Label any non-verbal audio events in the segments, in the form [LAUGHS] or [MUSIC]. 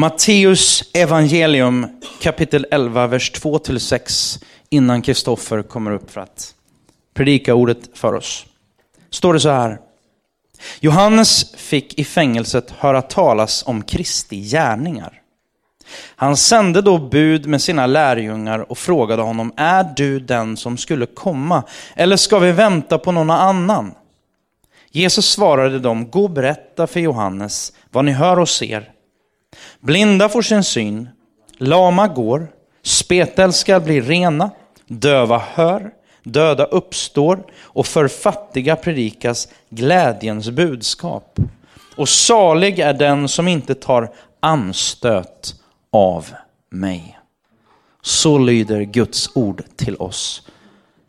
Matteus evangelium kapitel 11, vers 2-6 innan Kristoffer kommer upp för att predika ordet för oss. Står det så här. Johannes fick i fängelset höra talas om Kristi gärningar. Han sände då bud med sina lärjungar och frågade honom, är du den som skulle komma? Eller ska vi vänta på någon annan? Jesus svarade dem, gå och berätta för Johannes vad ni hör och ser. Blinda får sin syn, lama går, spetälska blir rena, döva hör, döda uppstår och för fattiga predikas glädjens budskap. Och salig är den som inte tar anstöt av mig. Så lyder Guds ord till oss.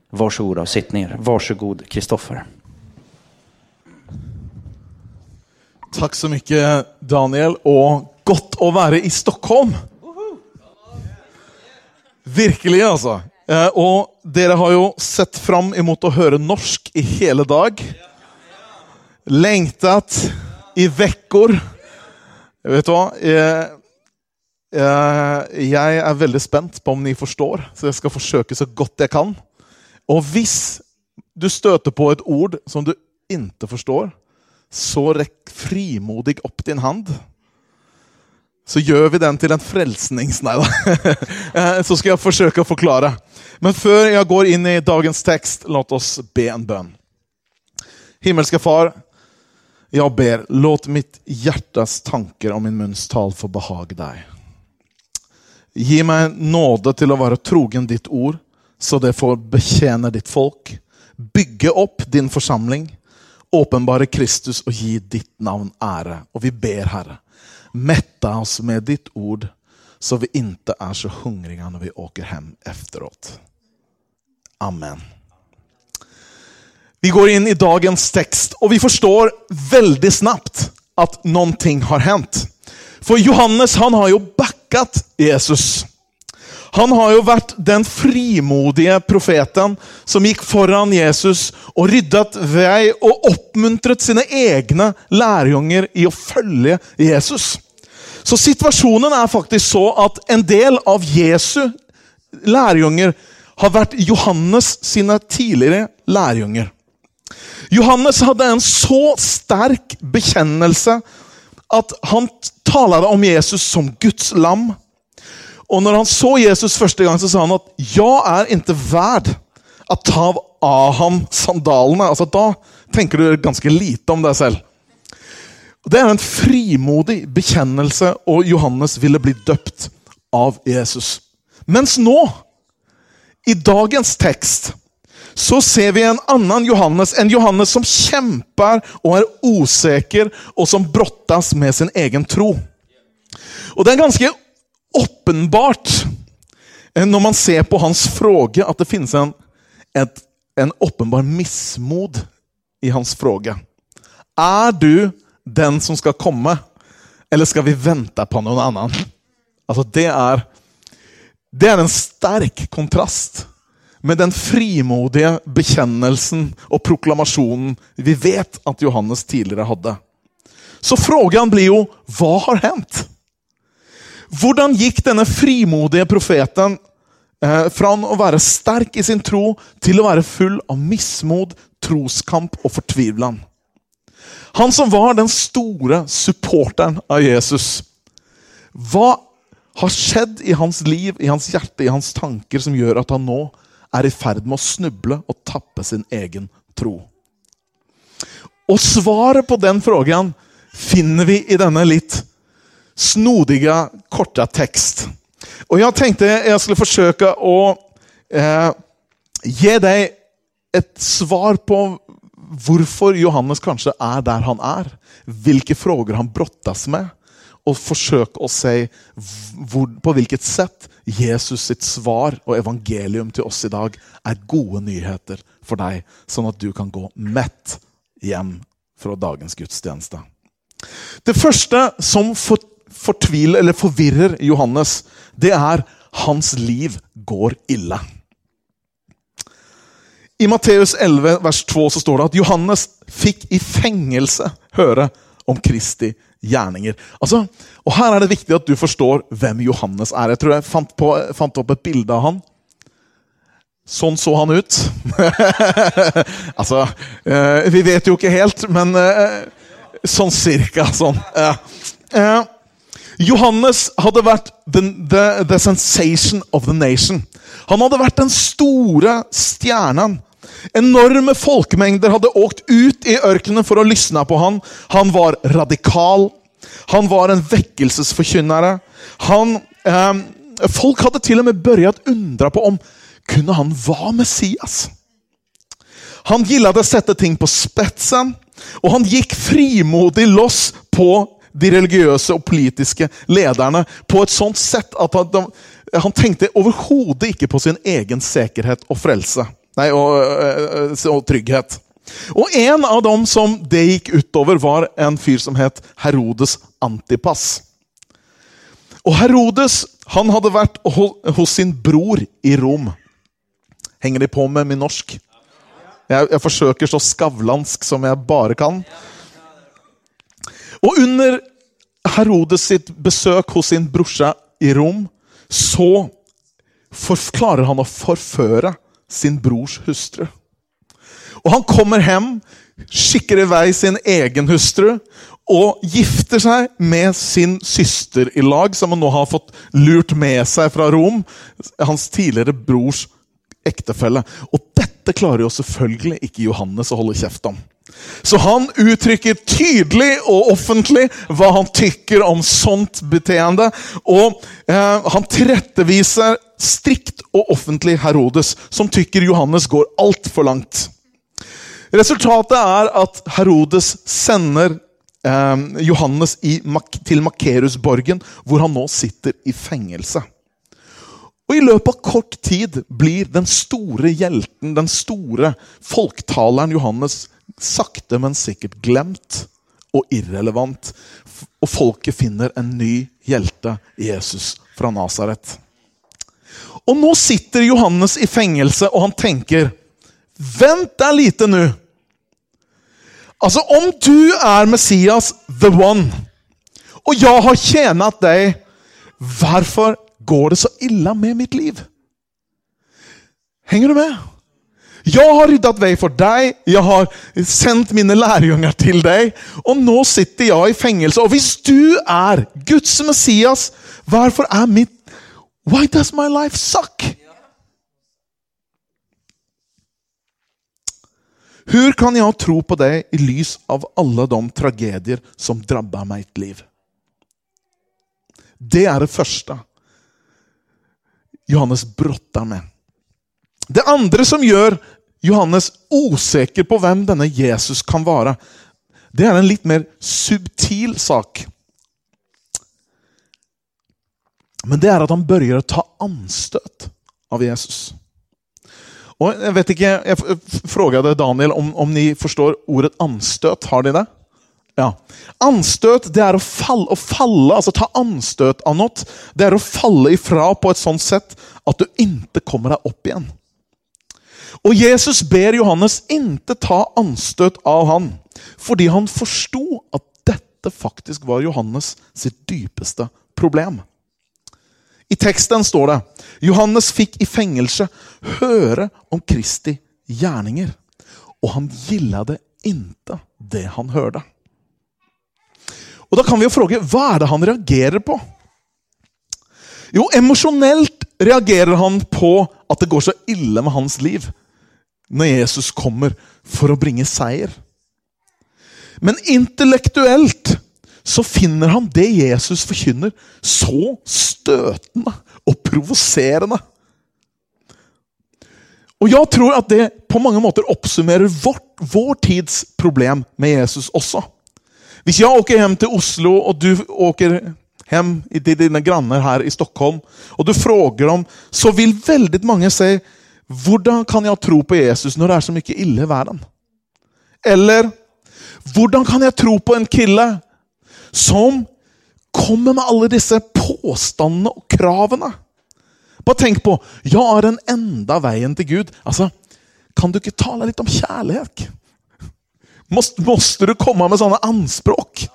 Varsågoda och sitt ner. Varsågod Kristoffer. Takk så mye, Daniel, og godt å være i Stockholm. Virkelig, altså. Eh, Og dere har jo sett fram imot å høre norsk i hele dag. Lengtet i vekkor. Vet du hva? Eh, eh, Jeg er veldig spent på om ni forstår, så jeg skal forsøke så godt jeg kan. Og hvis du støter på et ord som du ikke forstår, så rekk frimodig opp din hand. Så gjør vi den til en frelsnings... Nei da. [LAUGHS] Eh, Så skal jeg forsøke å forklare. Men før jeg går inn i dagens tekst, la oss be en bønn. Himmelske Far, jeg ber, låt mitt hjertes tanker og min munns tal få behage deg. Gi meg nåde til å være trogen ditt ord, så det får betjene ditt folk, bygge opp din forsamling, åpenbare Kristus og gi ditt navn ære. Og vi ber, Herre, mätta oss med ditt ord, så vi inte är så hungriga när vi åker hem efteråt. Amen. Vi går in i dagens text och vi förstår väldigt snabbt att någonting har hänt. För Johannes han har ju backat Jesus. Han har jo vært den frimodige profeten som gikk foran Jesus og ryddet vei og oppmuntret sine egne lærjunger i å følge Jesus. Så situasjonen er faktisk så at en del av Jesu lærjunger har vært Johannes sine tidligere lærjunger. Johannes hadde en så sterk bekjennelse at han talte om Jesus som Guds lam. Og når han så Jesus første gang, så sa han at 'jeg er ikke verd å ta av ham sandalene'. Altså, da tenker du ganske lite om deg selv. Det er en frimodig bekjennelse, og Johannes ville bli døpt av Jesus. Mens nå, i dagens tekst, så ser vi en annen Johannes. En Johannes som kjemper og er usikker, og som brottes med sin egen tro. Og det er ganske åpenbart eh, når man ser på hans fråge, at det finnes en, et, en åpenbar mismod i hans fråge. Er du den som skal komme, eller skal vi vente på noen annen? Altså, det er, det er en sterk kontrast med den frimodige bekjennelsen og proklamasjonen vi vet at Johannes tidligere hadde. Så frågan blir jo hva har hendt? Hvordan gikk denne frimodige profeten eh, fra å være sterk i sin tro til å være full av mismod, troskamp og fortvilan? Han som var den store supporteren av Jesus. Hva har skjedd i hans liv, i hans hjerte, i hans tanker, som gjør at han nå er i ferd med å snuble og tappe sin egen tro? Og svaret på den frågan finner vi i denne litt snodiga, korta text. Og jeg tenkte jeg skulle forsøke å eh, gi deg et svar på hvorfor Johannes kanskje er der han er. Hvilke frågor han brottas med. Og forsøke å si hvor, på hvilket sett Jesus sitt svar og evangelium til oss i dag er gode nyheter for deg, sånn at du kan gå mett hjem fra dagens gudstjeneste. Det første som fortviler eller forvirrer Johannes, det er hans liv går ille. I Matteus 11, vers 2 så står det at Johannes fikk i fengelse høre om Kristi gjerninger. Altså, og Her er det viktig at du forstår hvem Johannes er. Jeg tror jeg fant, på, fant opp et bilde av han. Sånn så han ut. [LAUGHS] altså eh, Vi vet jo ikke helt, men eh, sånn cirka sånn. Johannes hadde vært the, the, the sensation of the nation. Han hadde vært den store stjernen. Enorme folkemengder hadde åkt ut i ørkenen for å lysne på han. Han var radikal. Han var en vekkelsesforkynnere. Han, eh, folk hadde til og med begynt undre på om kunne han var Messias. Han gillade sette ting på spetsen, og han gikk frimodig loss på de religiøse og politiske lederne på et sånt sett at han, han tenkte overhodet ikke på sin egen sikkerhet og frelse. Nei, og, og, trygghet. Og en av dem som det gikk utover, var en fyr som het Herodes Antipas. Og Herodes han hadde vært hos sin bror i Rom. Henger de på med min norsk? Jeg, jeg forsøker så skavlansk som jeg bare kan. Og under Herodes sitt besøk hos sin brorsa i Rom, så klarer han å forføre sin brors hustru. Og han kommer hjem, skikker i vei sin egen hustru og gifter seg med sin søster i lag, som han nå har fått lurt med seg fra Rom. Hans tidligere brors ektefelle. Og dette klarer jo selvfølgelig ikke Johannes å holde kjeft om. Så han uttrykker tydelig og offentlig hva han tykker om sånt beteende. Og eh, han tilretteviser strikt og offentlig Herodes, som tykker Johannes går altfor langt. Resultatet er at Herodes sender eh, Johannes i, til Makerusborgen, hvor han nå sitter i fengelse. Og I løpet av kort tid blir den store hjelten, den store folktaleren Johannes, sakte, men sikkert glemt og irrelevant. Og folket finner en ny hjelte, Jesus fra Nasaret. Og nå sitter Johannes i fengelse, og han tenker Vent deg lite nå! Altså, om du er Messias, the one, og jeg har tjent deg, hvorfor går det så illa med mitt liv? Henger du med? Jeg har ryddet vei for deg, jeg har sendt mine lærjunger til deg, og nå sitter jeg i fengelse. Og hvis du er Guds Messias, hvorfor er mitt Why does my life suck? Hvordan kan jeg tro på deg i lys av alle de tragedier som drabber mitt liv? Det er det første. Johannes brotter med. Det andre som gjør Johannes usikker på hvem denne Jesus kan være, det er en litt mer subtil sak. Men det er at han begynner å ta anstøt av Jesus. Og Jeg vet ikke, jeg spurte Daniel om, om ni forstår ordet anstøt. Har de det? Ja. Anstøt det er å falle, å falle, altså ta anstøt av noe. Det er å falle ifra på et sånt sett at du ikke kommer deg opp igjen. Og Jesus ber Johannes ikke ta anstøt av han, fordi han forsto at dette faktisk var Johannes sitt dypeste problem. I teksten står det Johannes fikk i fengelse høre om Kristi gjerninger, og han gilla det inte det han hørte. Og Da kan vi jo fråge hva er det han reagerer på? Jo, emosjonelt reagerer han på at det går så ille med hans liv når Jesus kommer for å bringe seier. Men intellektuelt så finner han det Jesus forkynner, så støtende og provoserende. Og jeg tror at det på mange måter oppsummerer vårt, vår tids problem med Jesus også. Hvis jeg åker hjem til Oslo, og du åker hjem til dine granner her i Stockholm, og du spør dem, så vil veldig mange si hvordan kan jeg tro på Jesus når det er så mye ille i verden? Eller hvordan kan jeg tro på en kille som kommer med alle disse påstandene og kravene? Bare tenk på jeg er den enda veien til Gud. Altså, Kan du ikke tale litt om kjærlighet? Måste, du komme med sånne anspråk?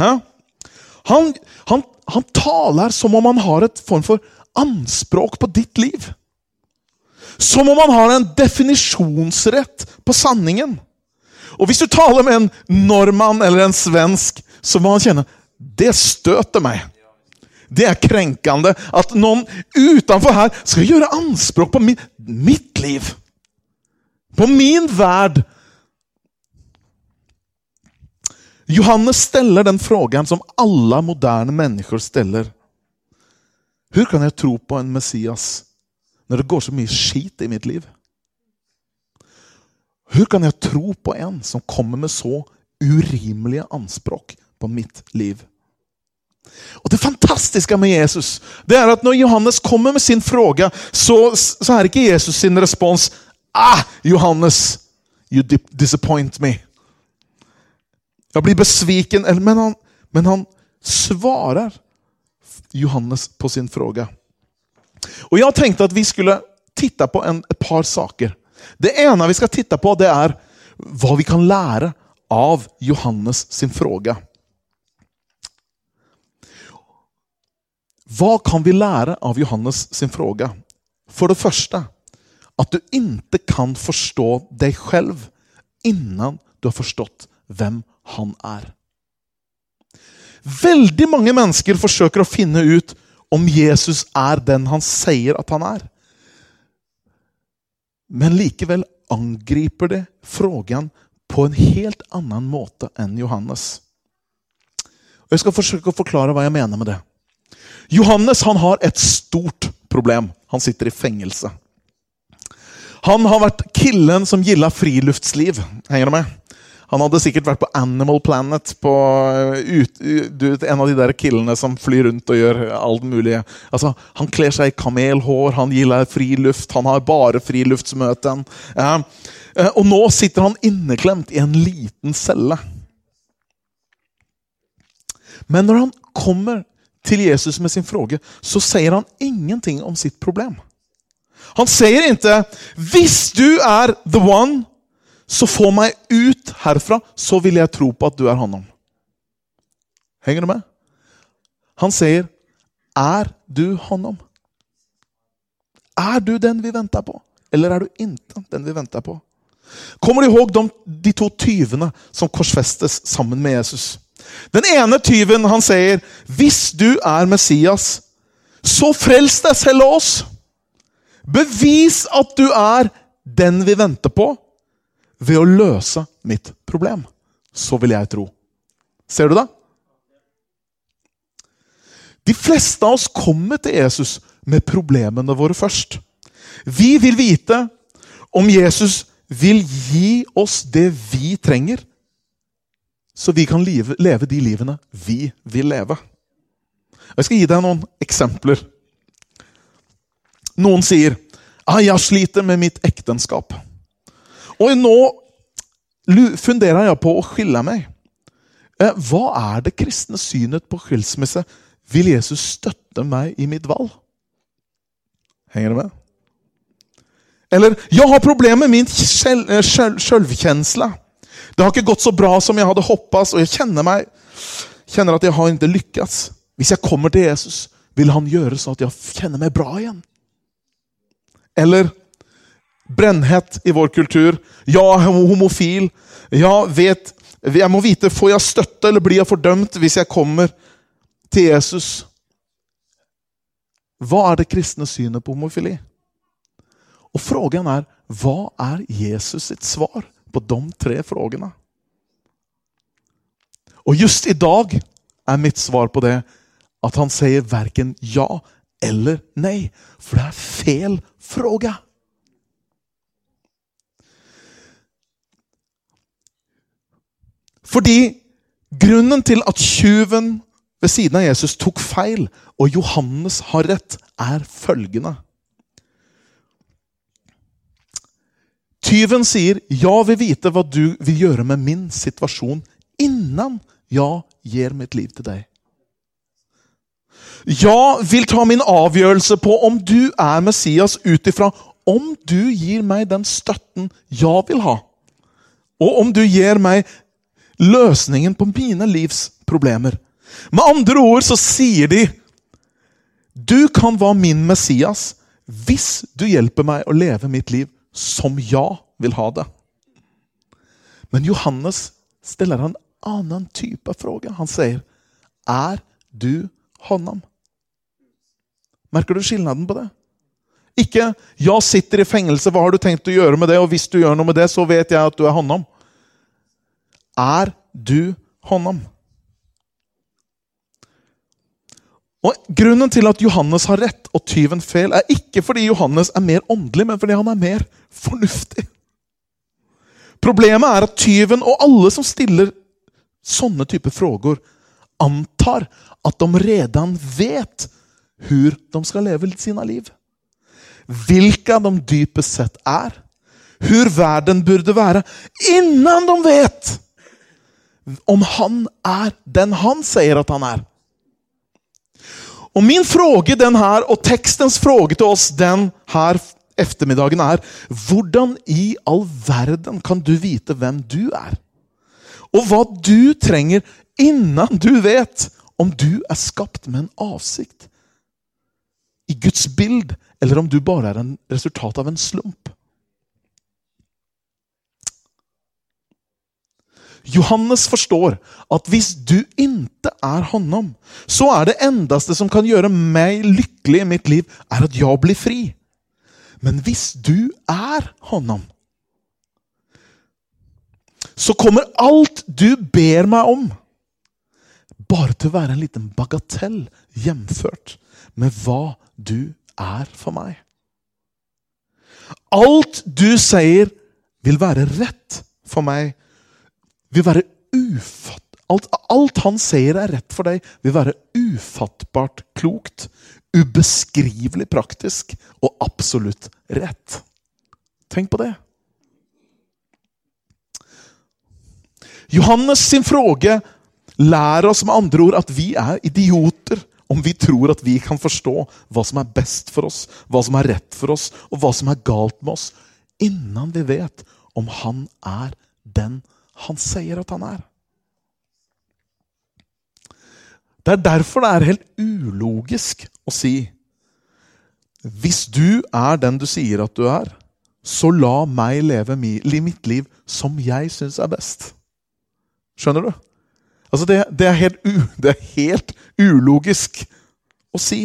Hæ? Han, han, han taler som om han har et form for anspråk på ditt liv. Som om han har en definisjonsrett på sanningen. Og hvis du taler med en nordmann eller en svensk, så må han kjenne det støter meg. Det er krenkende at noen utenfor her skal gjøre anspråk på mitt, mitt liv. På min verd. Johannes steller den frågan som alle moderne mennesker steller. Hvordan kan jeg tro på en Messias når det går så mye skit i mitt liv? Hvordan kan jeg tro på en som kommer med så urimelige anspråk på mitt liv? Og Det fantastiske med Jesus det er at når Johannes kommer med sin fråga, så, så er ikke Jesus sin respons Ah, Johannes, you disappoint me. Jeg blir besviken. Men han, men han svarer Johannes på sin fråga. Og Jeg tenkte at vi skulle titte på en, et par saker. Det ene vi skal titte på, det er hva vi kan lære av Johannes sin fråga. Hva kan vi lære av Johannes sin fråga? For det første at du ikke kan forstå deg selv innan du har forstått hvem han er. Veldig mange mennesker forsøker å finne ut om Jesus er den han sier at han er. Men likevel angriper det frågan på en helt annen måte enn Johannes. Og Jeg skal forsøke å forklare hva jeg mener med det. Johannes han har et stort problem. Han sitter i fengelse. Han har vært killen som gilla friluftsliv. Henger du med? Han hadde sikkert vært på Animal Planet. På ut, ut, en av de der killene som flyr rundt og gjør alt mulig. Altså, han kler seg i kamelhår, han gillar friluft, han har bare friluftsmøten. Eh, og nå sitter han inneklemt i en liten celle. Men når han kommer til Jesus med sin fråge, så sier han ingenting om sitt problem. Han sier ikke 'Hvis du er the one, så få meg ut herfra, så vil jeg tro på at du er han om'. Henger du med? Han sier 'Er du han om'? Er du den vi venter på, eller er du ikke den vi venter på? Kommer du ihåg de, de to tyvene som korsfestes sammen med Jesus? Den ene tyven han sier, 'Hvis du er Messias, så frels deg selv og oss'. Bevis at du er den vi venter på, ved å løse mitt problem. Så vil jeg tro. Ser du det? De fleste av oss kommer til Jesus med problemene våre først. Vi vil vite om Jesus vil gi oss det vi trenger, så vi kan leve, leve de livene vi vil leve. Jeg skal gi deg noen eksempler. Noen sier ah, 'Jeg sliter med mitt ekteskap'. Og nå funderer jeg på å skille meg. Eh, hva er det kristne synet på skilsmisse? Vil Jesus støtte meg i mitt valg? Henger du med? Eller 'Jeg har problemer med min. Eh, det har ikke gått så bra som jeg hadde hoppet, og jeg kjenner, meg, kjenner at jeg har ikke lykkes. Hvis jeg kommer til Jesus, vil han gjøre så at jeg kjenner meg bra igjen. Eller brennhett i vår kultur. Ja, homofil. Ja, vet, jeg må vite får jeg støtte eller blir jeg fordømt hvis jeg kommer til Jesus. Hva er det kristne synet på homofili? Og frågan er hva er Jesus sitt svar på de tre frågene? Og just i dag er mitt svar på det at han sier verken ja eller nei. For det er fel fråga. Fordi grunnen til at tjuven ved siden av Jesus tok feil, og Johannes har rett, er følgende. Tyven sier, 'Jeg vil vite hva du vil gjøre med min situasjon' innan jeg gir mitt liv til deg. Jeg vil ta min avgjørelse på om du er Messias ut ifra om du gir meg den støtten jeg vil ha. Og om du gir meg løsningen på mine livs problemer. Med andre ord så sier de Du kan være min Messias hvis du hjelper meg å leve mitt liv som jeg vil ha det. Men Johannes stiller en annen type spørsmål. Han sier, 'Er du honom?' Merker du skillnaden på det? Ikke 'jeg sitter i fengelse, hva har du tenkt å gjøre med det?' Og hvis du gjør noe med det, så vet jeg at du er honom. Er du honom? Og Grunnen til at Johannes har rett og tyven feil, er ikke fordi Johannes er mer åndelig, men fordi han er mer fornuftig. Problemet er at tyven og alle som stiller sånne typer frågor, antar at de redan vet hur de skal leve sine liv. Hvilke de dypest sett er. Hur verden burde være. Innan de vet om han er den han sier at han er. Og min fråge den her, og tekstens fråge til oss den her eftermiddagen er Hvordan i all verden kan du vite hvem du er? Og hva du trenger innan du vet om du er skapt med en avsikt i Guds bild, eller om du bare er en resultat av en slump. Johannes forstår at hvis du ikke er honom, så er det endaste som kan gjøre meg lykkelig i mitt liv, er at jeg blir fri. Men hvis du er honom, så kommer alt du ber meg om, bare til å være en liten bagatell hjemført med hva du er for meg. Alt du sier, vil være rett for meg vil være ufatt... Alt, alt han sier er rett for deg, vil være ufattbart klokt, ubeskrivelig praktisk og absolutt rett. Tenk på det. Johannes sin fråge lærer oss med andre ord at vi er idioter om vi tror at vi kan forstå hva som er best for oss, hva som er rett for oss, og hva som er galt med oss, innan vi vet om han er den han sier at han er. Det er derfor det er helt ulogisk å si Hvis du er den du sier at du er, så la meg leve mitt liv som jeg syns er best. Skjønner du? Altså det, det, er helt u, det er helt ulogisk å si.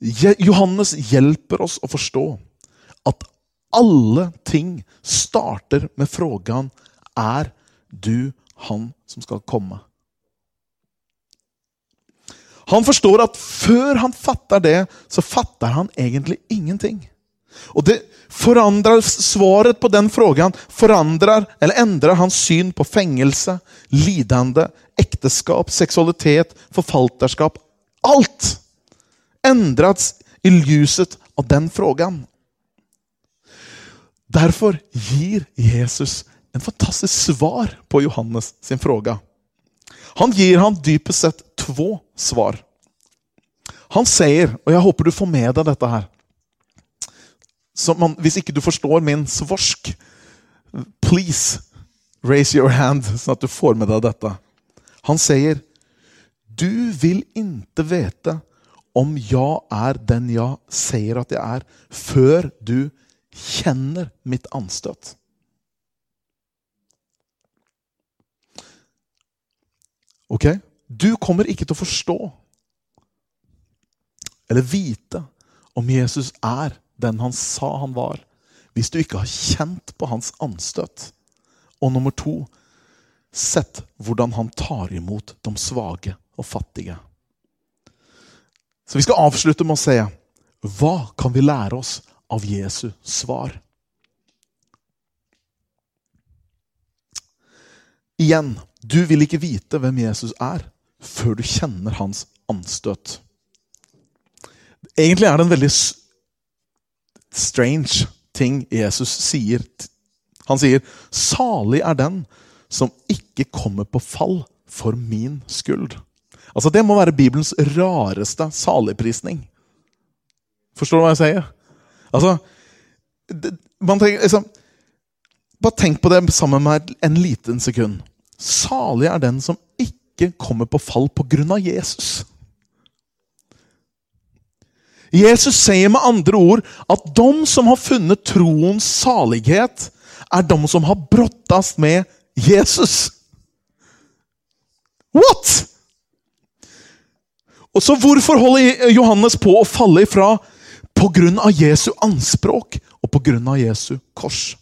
Johannes hjelper oss å forstå at alle ting starter med frågan Er du han som skal komme? Han forstår at før han fatter det, så fatter han egentlig ingenting. Og det forandrer svaret på den frågan forandrer eller endrer hans syn på fengelse, lidende, ekteskap, seksualitet, forfalterskap. Alt endres i ljuset av den frågan. Derfor gir Jesus en fantastisk svar på Johannes sin fråga. Han gir ham dypest sett to svar. Han sier, og jeg håper du får med deg dette her man, Hvis ikke du forstår min svorsk, please raise your hand, sånn at du får med deg dette. Han sier, 'Du vil ikke vite om jeg er den jeg sier at jeg er, før du kjenner mitt anstøt. Ok? Du kommer ikke til å forstå eller vite om Jesus er den han sa han var, hvis du ikke har kjent på hans anstøt. Og nummer to sett hvordan han tar imot de svake og fattige. Så vi skal avslutte med å se hva kan vi lære oss av Jesu svar. Igjen, du vil ikke vite hvem Jesus er, før du kjenner hans anstøt. Egentlig er det en veldig strange ting Jesus sier. Han sier, 'Salig er den som ikke kommer på fall for min skyld'. Altså, Det må være Bibelens rareste saligprisning. Forstår du hva jeg sier? Altså, man tenker liksom Bare tenk på det sammen med en liten sekund. Salig er den som ikke kommer på fall på grunn av Jesus. Jesus sier med andre ord at de som har funnet troens salighet, er de som har brottast med Jesus. What?! Og så Hvorfor holder Johannes på å falle ifra? På grunn av Jesu anspråk og på grunn av Jesu kors.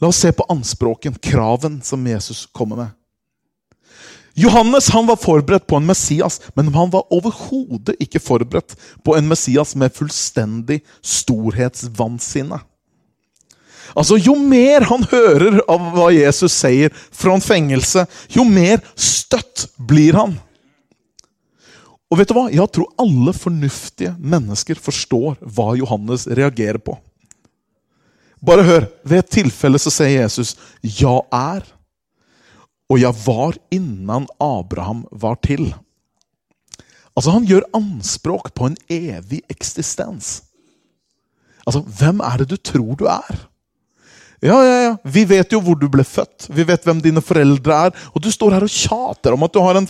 La oss se på anspråken, kraven, som Jesus kommer med. Johannes han var forberedt på en Messias, men han var overhodet ikke forberedt på en Messias med fullstendig storhetsvansinne. Altså, Jo mer han hører av hva Jesus sier fra en fengelse, jo mer støtt blir han. Og vet du hva? Jeg tror alle fornuftige mennesker forstår hva Johannes reagerer på. Bare hør. Ved et tilfelle så sier Jesus 'Jeg er'. Og jeg var innan Abraham var til. Altså, han gjør anspråk på en evig eksistens. Altså, hvem er det du tror du er? Ja, ja, ja. Vi vet jo hvor du ble født. Vi vet hvem dine foreldre er. Og du står her og tjater om at du, en,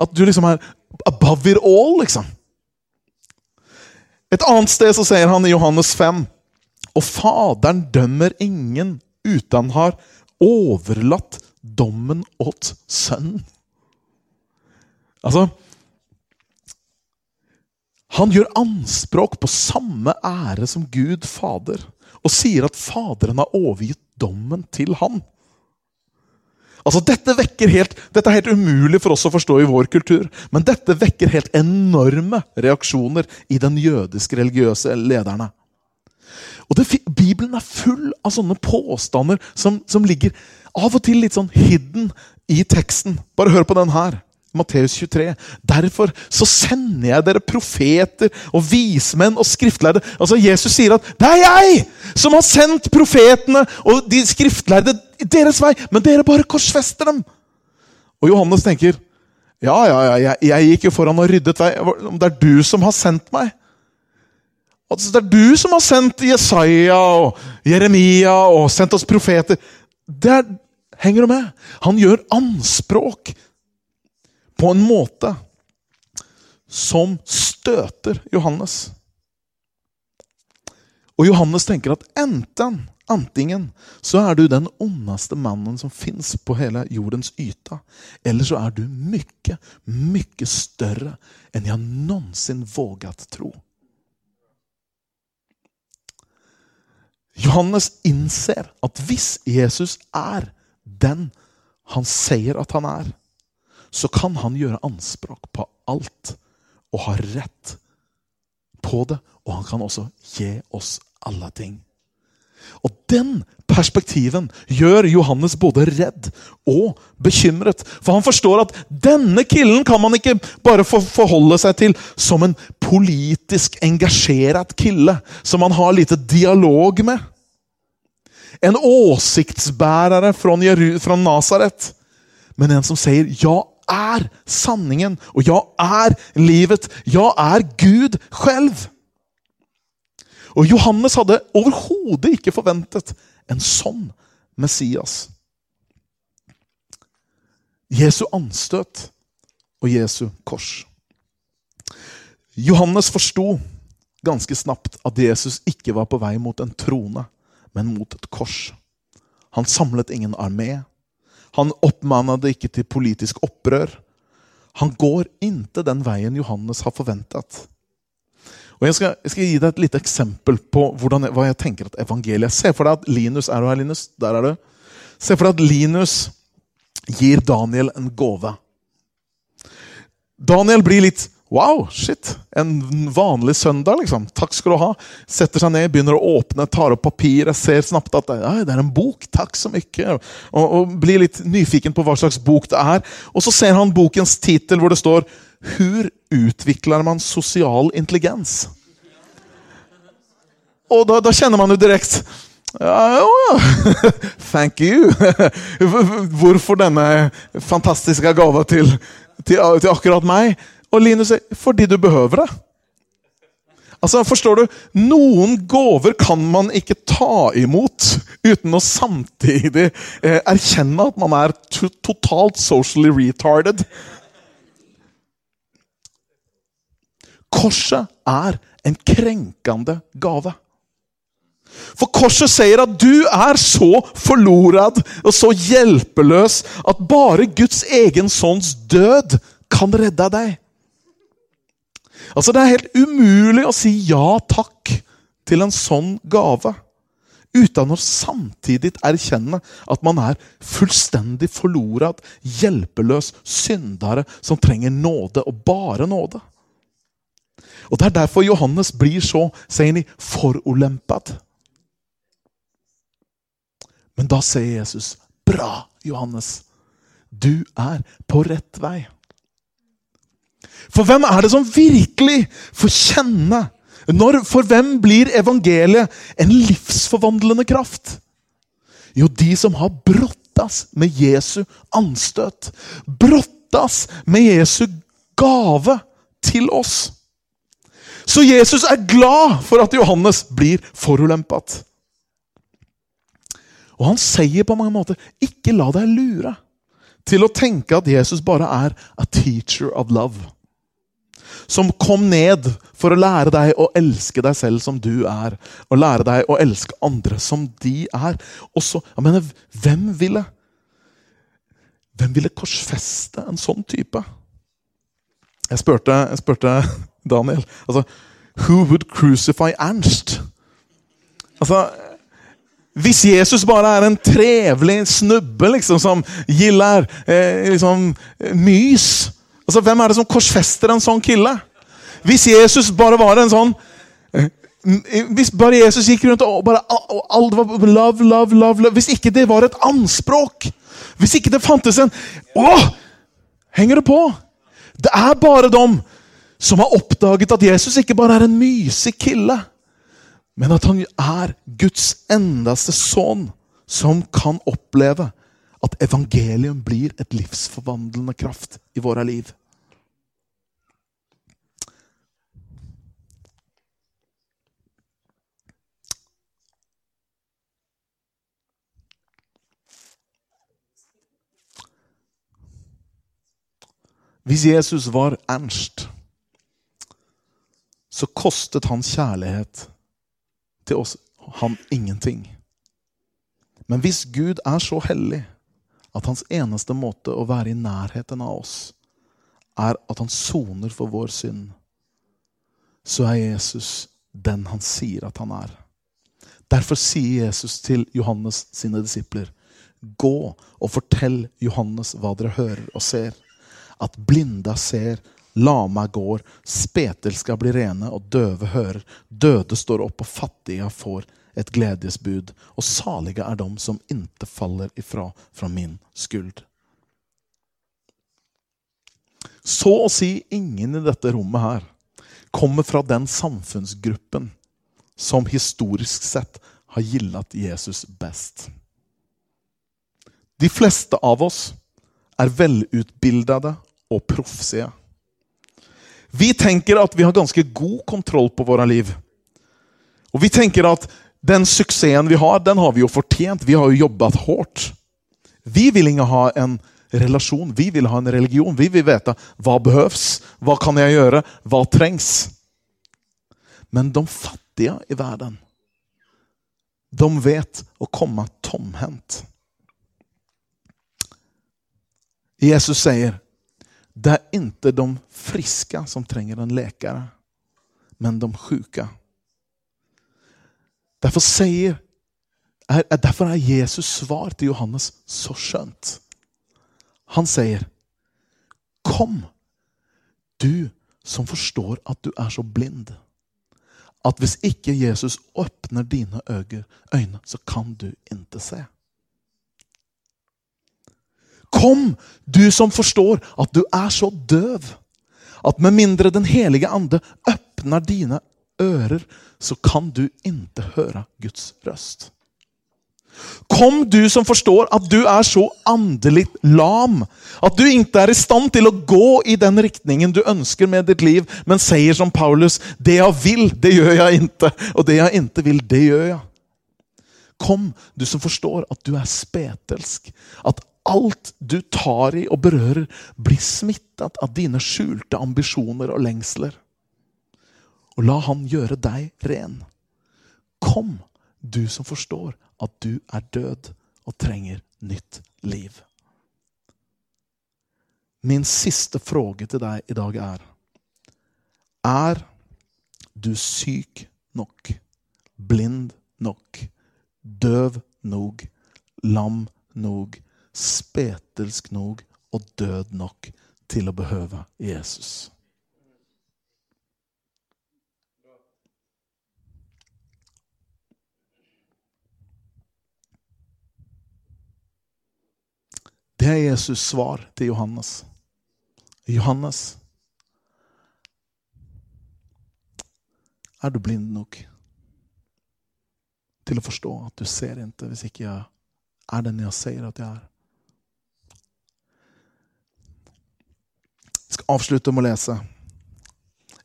at du liksom er above it all, liksom. Et annet sted så sier han i Johannes 5 Og Faderen dømmer ingen uten har overlatt dommen åt sønnen. Altså Han gjør anspråk på samme ære som Gud Fader, og sier at Faderen har overgitt dommen til han. Altså, dette, helt, dette er helt umulig for oss å forstå i vår kultur, men dette vekker helt enorme reaksjoner i den jødiske religiøse lederne. Og det, Bibelen er full av sånne påstander som, som ligger av og til litt sånn hidden i teksten. Bare hør på den her. Matteus 23. Derfor så sender jeg dere profeter og vismenn og skriftlærde. Altså Jesus sier at 'det er jeg som har sendt profetene og de skriftlærde deres vei', men dere bare korsfester dem. Og Johannes tenker ja, ja, ja, jeg, jeg gikk jo foran og ryddet vei. Det er du som har sendt meg. Altså, det er du som har sendt Jesaja og Jeremia og sendt oss profeter. Det er, henger du med? Han gjør anspråk på en måte som støter Johannes. Og Johannes tenker at enten, antingen så er du den ondeste mannen som fins på hele jordens yta, eller så er du mye, mye større enn jeg noensinne våget tro. Johannes innser at hvis Jesus er den han sier at han er, så kan han gjøre anspråk på alt og ha rett på det. Og han kan også gi oss alle ting. Og den perspektiven gjør Johannes både redd og bekymret. For han forstår at denne killen kan man ikke bare forholde seg til som en politisk engasjert kille som man har lite dialog med. En åsiktsbærere fra, Nasaret, men en som sier 'ja er sanningen, og jeg er livet'. Jeg er Gud selv. Og Johannes hadde overhodet ikke forventet en sånn Messias. Jesu anstøt og Jesu kors. Johannes forsto ganske snapt at Jesus ikke var på vei mot en trone men mot et kors. Han samlet ingen armé. Han oppmannet ikke til politisk opprør. Han går inntil den veien Johannes har forventet. Jeg skal, jeg skal, gi deg et lite eksempel på hvordan, hva jeg tenker at evangeliet Se for deg at Linus Er du her, Linus? Der er du. Se for deg at Linus gir Daniel en gave. Daniel blir litt Wow, shit! En vanlig søndag, liksom. Takk skal du ha. Setter seg ned, begynner å åpne, tar opp papiret, ser snabbt at det er en bok. Takk så mye. Og, og, blir litt nyfiken på hva slags bok det er. Og så ser han bokens tittel hvor det står 'Hur utvikler man sosial intelligens'? Og da, da kjenner man jo direkte ja, ja. [LAUGHS] Thank you. [LAUGHS] Hvorfor denne fantastiske gava til, til, til akkurat meg? Og Linus sier fordi du behøver det. Altså, forstår du? Noen gaver kan man ikke ta imot uten å samtidig eh, erkjenne at man er to totalt socially retarded. Korset er en krenkende gave. For korset sier at du er så forlorad og så hjelpeløs at bare Guds egen sønns død kan redde deg. Altså Det er helt umulig å si ja takk til en sånn gave uten å samtidig erkjenne at man er fullstendig forlora, hjelpeløs syndere som trenger nåde, og bare nåde. Og Det er derfor Johannes blir så sier han, forulempet. Men da sier Jesus, 'Bra, Johannes. Du er på rett vei.' For hvem er det som virkelig får kjenne når, For hvem blir evangeliet en livsforvandlende kraft? Jo, de som har brottas med Jesu anstøt. Brottas med Jesu gave til oss. Så Jesus er glad for at Johannes blir forulempet. Og han sier på mange måter, ikke la deg lure til å tenke at Jesus bare er a teacher of love. Som kom ned for å lære deg å elske deg selv som du er. Og lære deg å elske andre som de er. Og så, jeg mener, hvem ville Hvem ville korsfeste en sånn type? Jeg spurte, jeg spurte Daniel altså, Who would crucify Ernst? Altså, hvis Jesus bare er en trevlig snubbe liksom, som gilder eh, liksom, mys Altså, Hvem er det som korsfester en sånn kille? Hvis Jesus bare var en sånn eh, Hvis bare Jesus gikk rundt og bare alt var love, love, love, love Hvis ikke det var et anspråk Hvis ikke det fantes en Åh! Henger det på? Det er bare dem som har oppdaget at Jesus ikke bare er en mysig kille, men at han er Guds endaste sønn, som kan oppleve at evangelium blir et livsforvandlende kraft i våre liv. Hvis Jesus var Ernst, så kostet hans kjærlighet til oss han ingenting. Men hvis Gud er så hellig at hans eneste måte å være i nærheten av oss, er at han soner for vår synd, så er Jesus den han sier at han er. Derfor sier Jesus til Johannes sine disipler, gå og fortell Johannes hva dere hører og ser at blinda ser, lama går, spetel skal bli rene og døve hører, døde står opp og fattige får et gledesbud, og salige er de som ikke faller ifra fra min skuld. Så å si ingen i dette rommet her kommer fra den samfunnsgruppen som historisk sett har gillat Jesus best. De fleste av oss er velutbildede og proffsige. Vi tenker at vi har ganske god kontroll på våre liv. Og vi tenker at den suksessen vi har, den har vi jo fortjent. Vi har jo jobbet hardt. Vi vil ikke ha en relasjon, vi vil ha en religion. Vi vil vite hva behøves, hva kan jeg gjøre, hva trengs. Men de fattige i verden, de vet å komme tomhendt. Jesus sier det er ikke de friske som trenger en läkare, men de sjuka. Derfor, sier, er, derfor er Jesus svar til Johannes så skjønt. Han sier, 'Kom, du som forstår at du er så blind.' At hvis ikke Jesus åpner dine øyne, så kan du ikke se. Kom, du som forstår at du er så døv at med mindre Den hellige ande åpner dine ører, så kan du ikke høre Guds røst. Kom, du som forstår at du er så andelig lam. At du ikke er i stand til å gå i den riktningen du ønsker med ditt liv, men sier som Paulus det jeg vil, det gjør jeg ikke. Og det jeg ikke vil, det gjør jeg. Kom, du som forstår at du er spetelsk. At alt du tar i og berører, blir smittet av dine skjulte ambisjoner og lengsler. Og la han gjøre deg ren. Kom, du som forstår at du er død og trenger nytt liv. Min siste fråge til deg i dag er Er du syk nok, blind nok, døv nog, lam nog, spetelsk nog og død nok til å behøve Jesus? Det er Jesus svar til Johannes. Johannes, er du blind nok til å forstå at du ser ikke hvis ikke jeg er den jeg sier at jeg er? Skal avslutte med å lese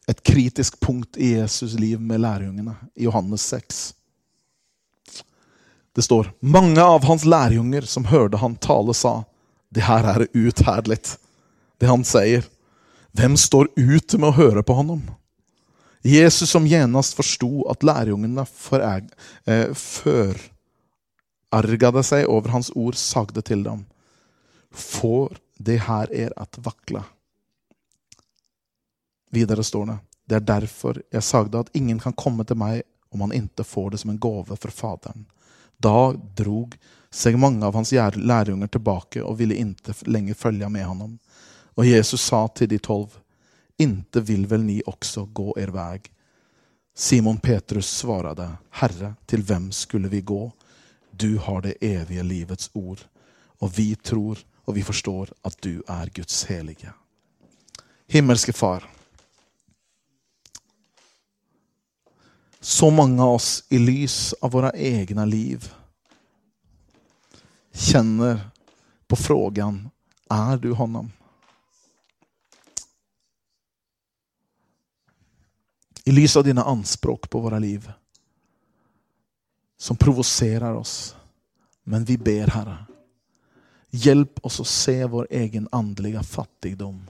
et kritisk punkt i Jesus' liv med lærjungene i Johannes 6. Det står mange av hans lærjunger som hørte han tale, sa det her er utherdelig, det han sier. Hvem står ut med å høre på honom? Jesus som genast forsto at lærjungene eh, førargade seg over hans ord, sagde til dem, får det her er at vakle. Videre står det, det er derfor jeg sagde at ingen kan komme til meg om han ikke får det som en gave fra Faderen. Da drog seg mange av hans lærjunger tilbake og ville ikke lenger følge med honom. Og Jesus sa til de tolv, inte vil vel ni også gå er vei? Simon Petrus svarade, Herre, til hvem skulle vi gå? Du har det evige livets ord, og vi tror og vi forstår at du er Guds helige. Himmelske Far. Så mange av oss i lys av våre egne liv känner på frågan, är du honom? I lys av dina anspråk på våra liv som provoserar oss. Men vi ber, Herre, hjälp oss att se vår egen andliga fattigdom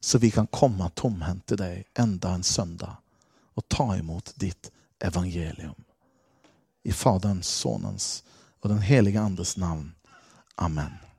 så vi kan komma tomhänt till dig enda en söndag och ta emot ditt evangelium. I Faderns, Sonens og den helige Andes navn. Amen.